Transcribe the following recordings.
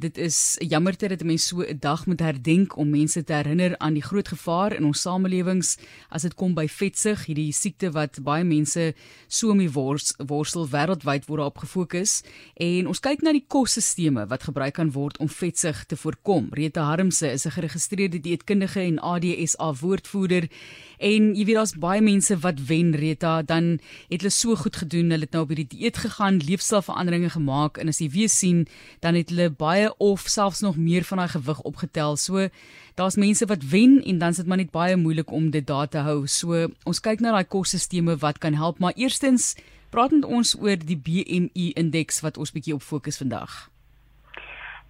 dit is jammerte dat mense so 'n dag moet herdenk om mense te herinner aan die groot gevaar in ons samelewings as dit kom by vetsug, hierdie siekte wat baie mense so mee wors, worstel wêreldwyd word daarop gefokus. En ons kyk na die kosstelsels wat gebruik kan word om vetsug te voorkom. Rita Harmse is 'n geregistreerde dieetkundige en ADSA woordvoerder. En jy weet daar's baie mense wat wen Rita, dan het hulle so goed gedoen, hulle het nou op hierdie dieet gegaan, leefstylveranderinge gemaak en as jy weer sien, dan het hulle baie of selfs nog meer van daai gewig opgetel. So daar's mense wat wen en dan is dit maar net baie moeilik om dit daar te hou. So ons kyk na daai kosstelsels wat kan help, maar eerstens praat ons oor die BMI indeks wat ons bietjie op fokus vandag.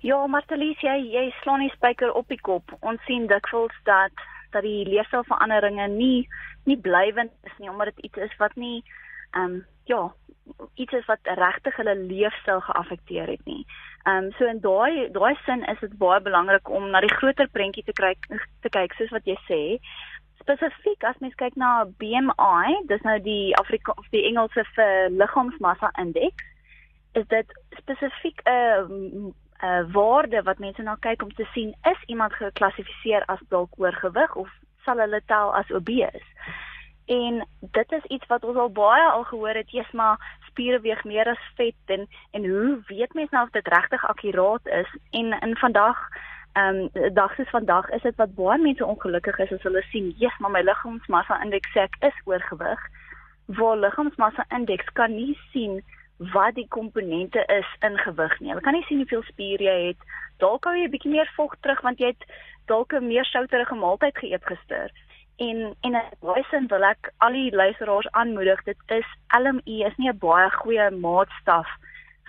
Ja, Martelies, jy jy slaan die spyker op die kop. Ons sien dikwels dat dat die leefstylveranderinge nie nie blywend is nie omdat dit iets is wat nie ehm um, ja, iets is wat regtig hulle leefstyl geaffekteer het nie. Ehm um, so in daai daai sin is dit baie belangrik om na die groter prentjie te kyk te kyk soos wat jy sê. Spesifiek as mens kyk na BMI, dis nou die Afrika of die Engelse vir liggaamsmassa indeks, is dit spesifiek 'n uh, 'n waarde wat mense na kyk om te sien is iemand geklassifiseer as dalk oorgewig of sal hulle tel as obese. En dit is iets wat ons al baie al gehoor het, jy's maar spiere weeg meer as vet en en hoe weet mens nou of dit regtig akkuraat is? En in vandag ehm um, dag soos vandag is dit wat baie mense ongelukkig is as hulle sien, "Jesus, maar my liggaamsmassa indeks sê ek is oorgewig." Waar liggaamsmassa indeks kan nie sien wat die komponente is in gewig nie. Hulle kan nie sien hoeveel spier jy het. Dalk hou jy 'n bietjie meer vog terug want jy het dalk 'n meer souterige maaltyd geëet gister en en in baie sin wil ek al die luisteraars aanmoedig dit is LMI is nie 'n baie goeie maatstaf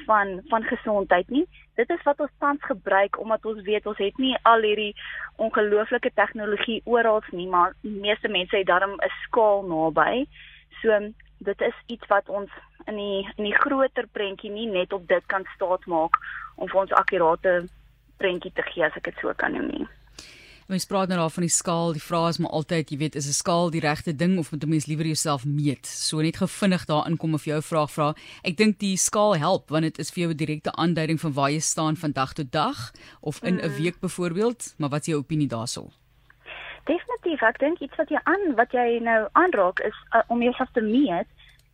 van van gesondheid nie dit is wat ons tans gebruik omdat ons weet ons het nie al hierdie ongelooflike tegnologie oral nie maar die meeste mense het daarom 'n skaal naby so dit is iets wat ons in die in die groter prentjie nie net op dit kan staatmaak om vir ons akkurate prentjie te gee as ek dit so kan noem nie Mens praat nou daar van die skaal. Die vraag is maar altyd, jy weet, is 'n skaal die regte ding of moet 'n mens liewer jouself meet? So net gevinnig daarin kom of jou vraag vra. Ek dink die skaal help want dit is vir jou 'n direkte aanduiding van waar jy staan van dag tot dag of in 'n mm. week byvoorbeeld, maar wat is jou opinie daaroor? Definitief, ek dink iets wat jy aan wat jy nou aanraak is uh, om jouself te meet.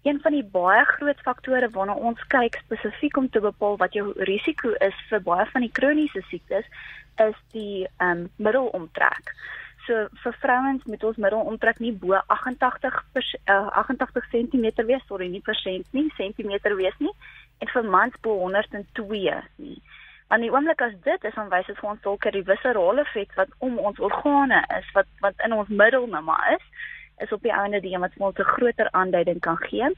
Een van die baie groot faktore waarna ons kyk spesifiek om te bepaal wat jou risiko is vir baie van die kroniese siektes, is die um, middelomtrek. So vir vrouens moet ons middelomtrek nie bo 88 uh, 88 cm wees, sorry, nie persent nie, sentimeter wees nie en vir mans bo 102 nie. Want die oomblik as dit is dan wys dit vir ons dalk dat die viscerale vet wat om ons organe is, wat wat in ons middelnumma is, is op die einde die wat ons 'n groter aanduiding kan gee.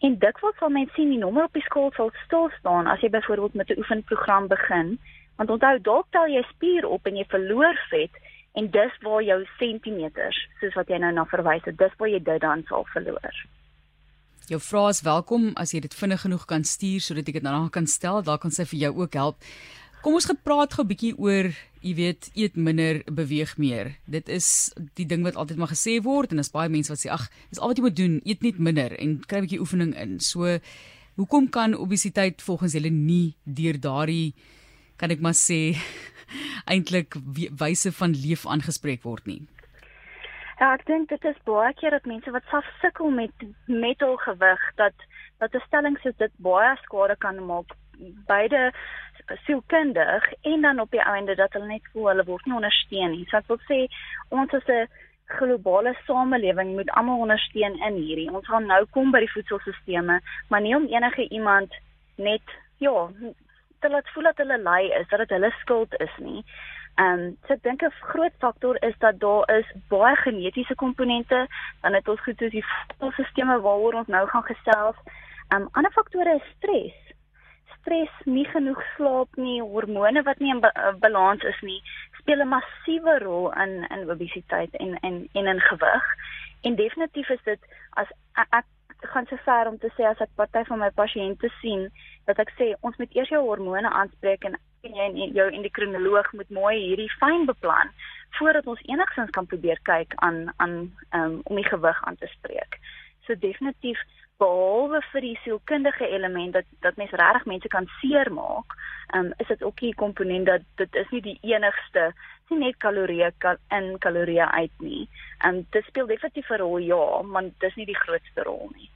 En dikwels sal mense sien die nommer op die skaal sal stil staan as jy byvoorbeeld met 'n oefenprogram begin Want onthou, dalk tel jy spier op en jy verloor vet en dis waar jou sentimeters, soos wat jy nou na verwys het, dis waar jy dit dan sal verloor. Jou vrae is welkom as jy dit vinnig genoeg kan stuur sodat ek dit daarna kan stel, daar kan sy vir jou ook help. Kom ons gepraat gou 'n bietjie oor, jy weet, eet minder, beweeg meer. Dit is die ding wat altyd maar gesê word en daar's baie mense wat sê ag, dis al wat jy moet doen, eet net minder en kry 'n bietjie oefening in. So, hoekom kan obesiteit volgens julle nie deur daardie kan ek maar sê eintlik wyse van leef aangespreek word nie. Ja, ek dink dit is baie keer dat mense wat self sukkel met metalgewig dat dat 'n stelling soos dit baie skade kan maak beide sielkundig en dan op die einde dat hulle net voel hulle word nie ondersteun nie. So ek wil sê ons is 'n globale samelewing moet almal ondersteun in hierdie. Ons gaan nou kom by die voedselstelsels, maar nie om enige iemand net ja, te laat voel dat hulle lui is, dat dit hulle skuld is nie. Ehm um, so ek dink 'n groot faktor is dat daar is baie genetiese komponente, dan het ons goed soos die stelsels waaroor ons nou gaan gesels. Ehm um, ander faktore is stres. Stres, nie genoeg slaap nie, hormone wat nie in ba balans is nie, speel 'n massiewe rol in in obesiteit en en en in gewig. En definitief is dit as ek gaan so ver om te sê as ek party van my pasiënte sien dat ek sê ons moet eers jou hormone aanspreek en jy en jou endokrinoloog moet mooi hierdie fyn beplan voordat ons enigsins kan probeer kyk aan aan um, om die gewig aan te spreek. So definitief behalwe vir die sielkundige element dat dat mense regtig mense kan seermaak, um, is dit ook 'n komponent dat dit is nie die enigste nie net kalorieë kal in kalorieë uit nie. Um dit speel definitief 'n rol ja, maar dis nie die grootste rol nie.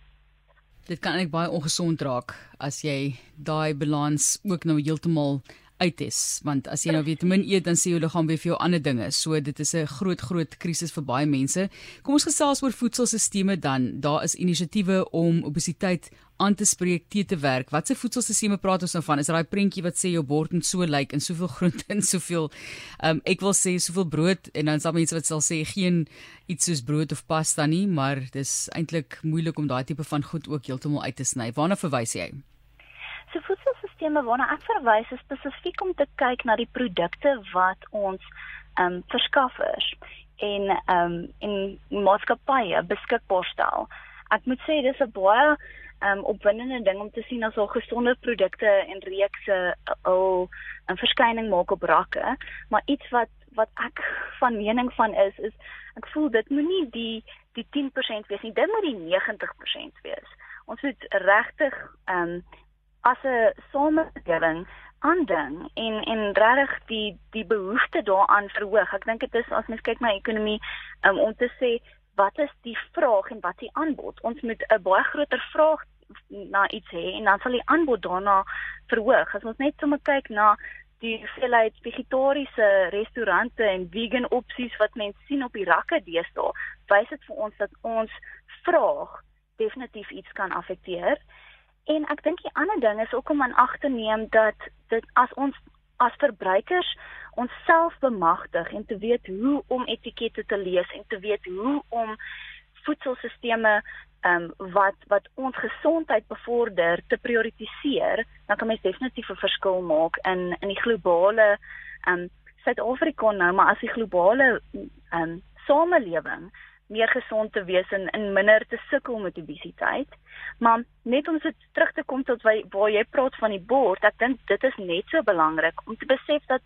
Dit kan eintlik baie ongesond raak as jy daai balans ook nou heeltemal uit is want as jy nou weet min eet dan sê jou liggaam weer vir jou ander dinge. So dit is 'n groot groot krisis vir baie mense. Kom ons gesels oor voedselstelsels dan. Daar is inisiatiewe om obesiteit aan te spreek, te te werk. Watse voedselstelsels praat ons nou van? Is daai prentjie wat sê jou bord moet so lyk like, en soveel groente en soveel um, ek wil sê soveel brood en dan sal mense wat sal sê geen iets soos brood of pasta nie, maar dis eintlik moeilik om daai tipe van goed ook heeltemal uit te sny. Waarna verwys jy? So voedselstelsels waarna ek verwys is spesifiek om te kyk na die produkte wat ons ehm um, verskaffers en ehm um, in maatskappye beskikbaar stel. Ek moet sê dis 'n baie ehm um, opwindende ding om te sien as al gesonde produkte en reekse al 'n verskyning maak op rakke, maar iets wat wat ek van mening van is is ek voel dit moenie die die 10% wees nie, dit moet die 90% wees. Ons moet regtig ehm um, as 'n samelewing aanding en en regtig die die behoefte daaraan verhoog. Ek dink dit is as mens kyk na ekonomie um, om te sê wat is die vraag en wat is die aanbod? Ons moet 'n baie groter vraag na iets hê en dan sal die aanbod daarna verhoog. As ons net sommer kyk na die hoeveelheid vegetariese restaurante en vegan opsies wat mense sien op die rakke deesdae, wys dit vir ons dat ons vraag definitief iets kan affekteer. En ek dink die ander ding is ook om aan ag te neem dat dit as ons as verbruikers onsself bemagtig en te weet hoe om etikette te lees en te weet hoe om voedselstelsels ehm um, wat wat ons gesondheid bevorder te prioritiseer, dan kan mens definitief 'n verskil maak in in die globale ehm um, Suid-Afrika nou, maar as die globale ehm um, samelewing meer gesond te wees en in minder te sukkel met obesiteit. Maar net om dit terug te kom tot waar, waar jy praat van die bord, ek dink dit is net so belangrik om te besef dat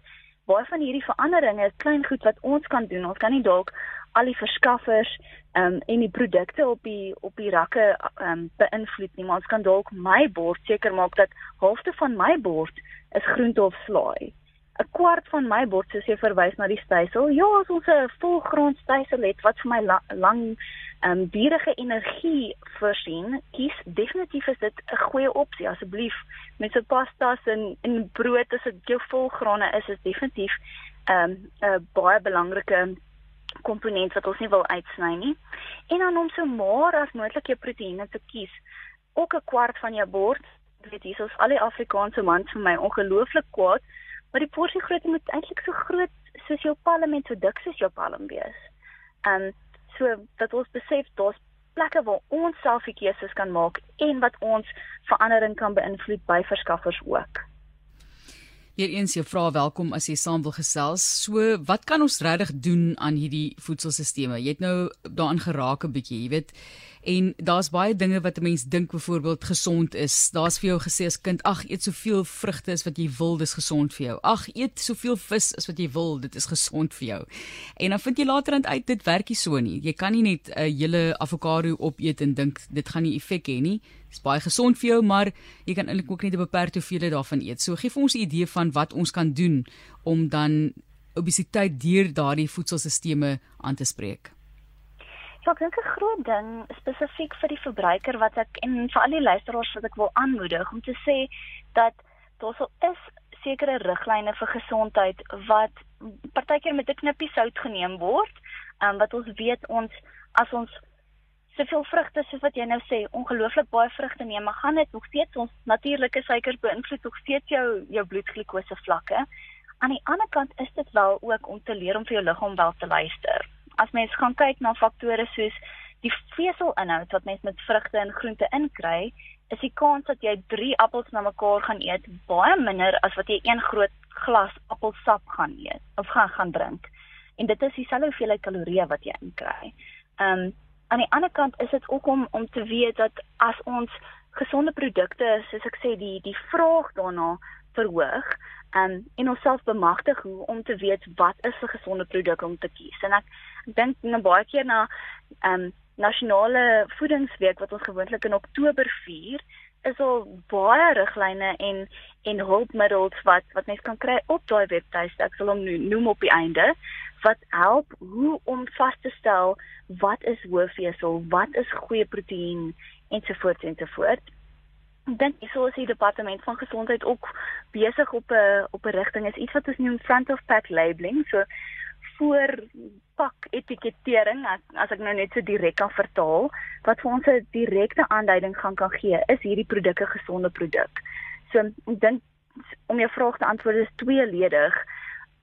baie van hierdie veranderinge is klein goed wat ons kan doen. Ons kan nie dalk al die verskaffers um, en die produkte op die op die rakke um, beïnvloed nie, maar ons kan dalk my bord seker maak dat halfte van my bord is groente of slaai. 'n kwart van my bord soos jy verwys na die stysel. Ja, as ons 'n volgrond stysel het wat vir my la lang ehm um, dierige energie voorsien, kies definitief is dit 'n goeie opsie asseblief. Met so pastas en en brood as dit jou volgrane is, is definitief ehm um, 'n baie belangrike komponent wat ons nie wil uitsny nie. En dan om so maar as moontlik jou proteïene te kies. Ook 'n kwart van jou bord, weet jy, soos al die Afrikaanse mans vir my ongelooflik kwaad Maar die porsie grootte moet eintlik so groot soos jou palm en so dik soos jou palm wees. Um, so dat ons besef daar's plekke waar ons self keuses kan maak en wat ons verandering kan beïnvloed by verskaffers ook. Weereens jou vra welkom as jy saam wil gesels. So, wat kan ons regtig doen aan hierdie voedselstelsels? Jy het nou daaraan geraak 'n bietjie, jy weet. En daar's baie dinge wat 'n mens dink byvoorbeeld gesond is. Daar's vir jou gesê as kind, ag, eet soveel vrugte as wat jy wil, dis gesond vir jou. Ag, eet soveel vis as wat jy wil, dit is gesond vir jou. En dan vind jy later aan uit dit werk nie so nie. Jy kan nie net 'n hele avokado opeet en dink dit gaan nie effek hê nie. Dit is baie gesond vir jou, maar jy kan eintlik ook net 'n beperkte hoeveelheid daarvan eet. So gee vir ons 'n idee van wat ons kan doen om dan obesiteit deur daardie voedselstelsels aan te spreek. Ja, ek dink 'n groot ding spesifiek vir die verbruiker wat ek en vir al die luisteraars wat ek wil aanmoedig om te sê dat daar sou is sekere riglyne vir gesondheid wat partykeer met 'n knippie sout geneem word, um, wat ons weet ons as ons soveel vrugte soos wat jy nou sê, ongelooflik baie vrugte neem, maar gaan dit nog steeds ons natuurlike suikers beïnvloed nog steeds jou jou bloedglukose vlakke. Aan die ander kant is dit wel ook om te leer om vir jou liggaam wel te luister as mens gaan kyk na faktore soos die veselinhoud wat mens met vrugte en groente inkry, is die kans dat jy 3 appels na mekaar gaan eet baie minder as wat jy een groot glas appelsap gaan eet of gaan gaan drink. En dit is dieselfde hoeveelheid kalorieë wat jy inkry. Ehm um, aan die ander kant is dit ook om om te weet dat as ons gesonde produkte, soos ek sê, die die vraag daarna verhoog, um, en onsself bemagtig hoe om te weet wat is 'n gesonde produk om te kies. En ek, ek dink nou baie keer na ehm um, nasionale voedingsweek wat ons gewoonlik in Oktober vier, is al baie riglyne en en hulpmiddels wat wat mens kan kry op daai webtuiste. Ek sal hom noem op die einde wat help hoe om vas te stel wat is hoofvesel, wat is goeie proteïen ensovoorts ensovoorts. Ek dink so is die departement van gesondheid ook besig op 'n op 'n rigting is iets wat ons noem front of pack labeling. So voor pak etikettering as, as ek nou net so direk kan vertaal wat vir ons 'n direkte aanduiding gaan kan gee is hierdie produk 'n gesonde produk. So ek dink om jou vraag te antwoord is tweeledig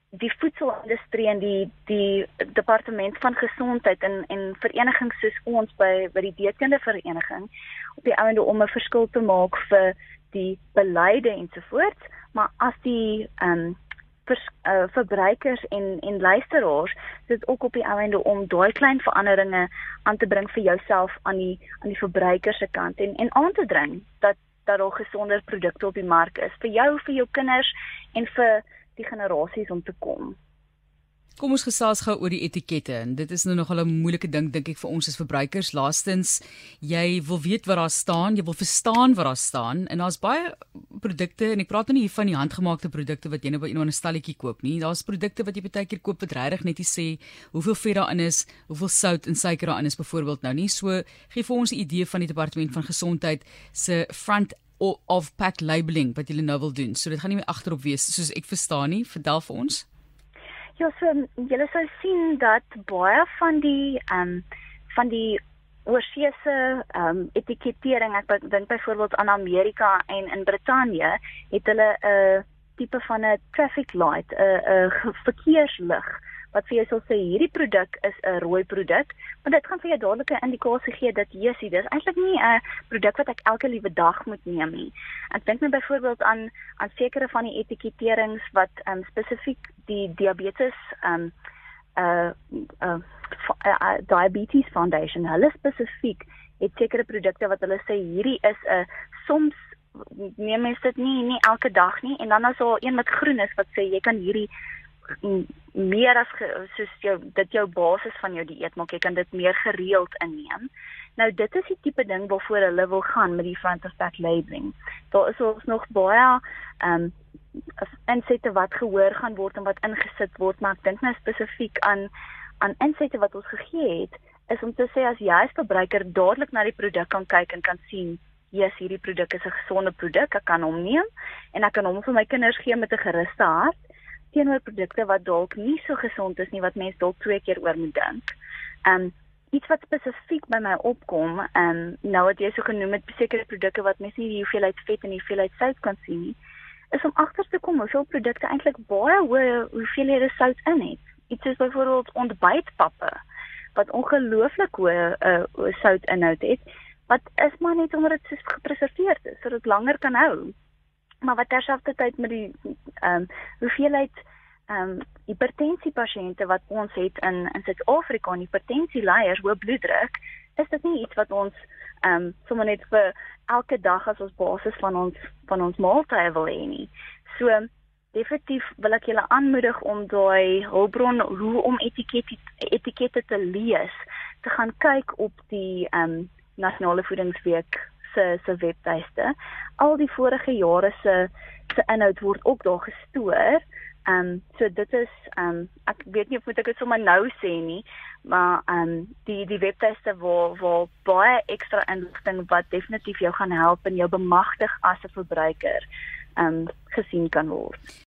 die voedselindustrie en die die departement van gesondheid en en verenigings soos ons by by die dietkunde vereniging op die einde om 'n verskil te maak vir die beleide ensovoorts maar as die ehm um, vir uh, verbruikers en en luisteraars dit ook op die einde om daai klein veranderinge aan te bring vir jouself aan die aan die verbruiker se kant en en aan te dring dat dat daar gesonder produkte op die mark is vir jou vir jou kinders en vir die generasies om te kom. Kom ons gesels gou oor die etikette en dit is nou nogal 'n moeilike ding dink ek vir ons as verbruikers. Laastens, jy wil weet wat daar staan, jy wil verstaan wat daar staan en daar's baie produkte en ek praat nou nie hier van die handgemaakte produkte wat jy nou by iemand 'n stalletjie koop nie. Daar's produkte wat jy baie keer koop wat regtig net nie sê hoeveel vet daarin is, hoeveel sout en suiker daarin is byvoorbeeld nou nie. So gee vir ons 'n idee van die departement van gesondheid se front of pack labeling wat julle nou wil doen. So dit gaan nie meer agterop wees soos ek verstaan nie. Vertel vir ons. Ja, so julle sal sien dat baie van die ehm um, van die oorseese ehm um, etikettering, ek dink byvoorbeeld aan Amerika en in Brittanje, het hulle 'n uh, tipe van 'n traffic light, 'n uh, 'n uh, verkeerslig wat vir jou sal sê hierdie produk is 'n rooi produk, want dit gaan vir jou dadelik 'n indikasie gee dat jessie, dis eintlik nie 'n produk wat ek elke liewe dag moet neem nie. Ek dink net byvoorbeeld aan aan sekere van die etiketterings wat um, spesifiek die diabetes um uh uh, uh diabetes foundation hulle spesifiek het sekere produkte wat hulle sê hierdie is 'n soms neem mens dit nie nie elke dag nie en dan is daar een met groen is wat sê jy kan hierdie meer as ge, soos jou dit jou basis van jou dieet maak jy kan dit meer gereeld inneem. Nou dit is die tipe ding waarvoor hulle wil gaan met die front of pack labeling. Daar is ons nog baie ehm um, insette wat gehoor gaan word en wat ingesit word, maar ek dink nou spesifiek aan aan insette wat ons gegee het is om te sê as jy as verbruiker dadelik na die produk kan kyk en kan sien yes, hierdie produk is 'n gesonde produk. Ek kan hom neem en ek kan hom vir my kinders gee met 'n geruste hart teenoor produkte wat dalk nie so gesond is nie wat mense dalk twee keer oor moet dink. Um iets wat spesifiek by my opkom, um nou wat jy so genoem het sekere produkte wat mense nie die hoeveelheid vet en die hoeveelheid sout kan sien nie, is om agter te kom hoeveel produkte eintlik baie hoë hoeveelhede sout in het. Iets soos byvoorbeeld ontbytpappe wat ongelooflik hoë uh, soutinhoud het wat is maar net omdat dit so gepreserveer is sodat langer kan hou maar wat terselfdertyd met die ehm um, hoeveelheid ehm um, hipertensie pasiënte wat ons het in in Suid-Afrika, hipertensie leiers, hoë bloeddruk, is dit nie iets wat ons ehm um, sommer net vir elke dag as ons basis van ons van ons maaltye wil hê nie. So definitief wil ek julle aanmoedig om daai hulpbron hoe om etikette etikette te lees, te gaan kyk op die ehm um, nasionale voedingsweek se se webtuiste. Al die vorige jare se se inhoud word ook daar gestoor. Ehm um, so dit is ehm um, ek weet nie of moet ek dit sommer nou sê nie, maar ehm um, die die webtuiste waar waar baie ekstra inligting wat definitief jou gaan help en jou bemagtig as 'n verbruiker ehm um, gesien kan word.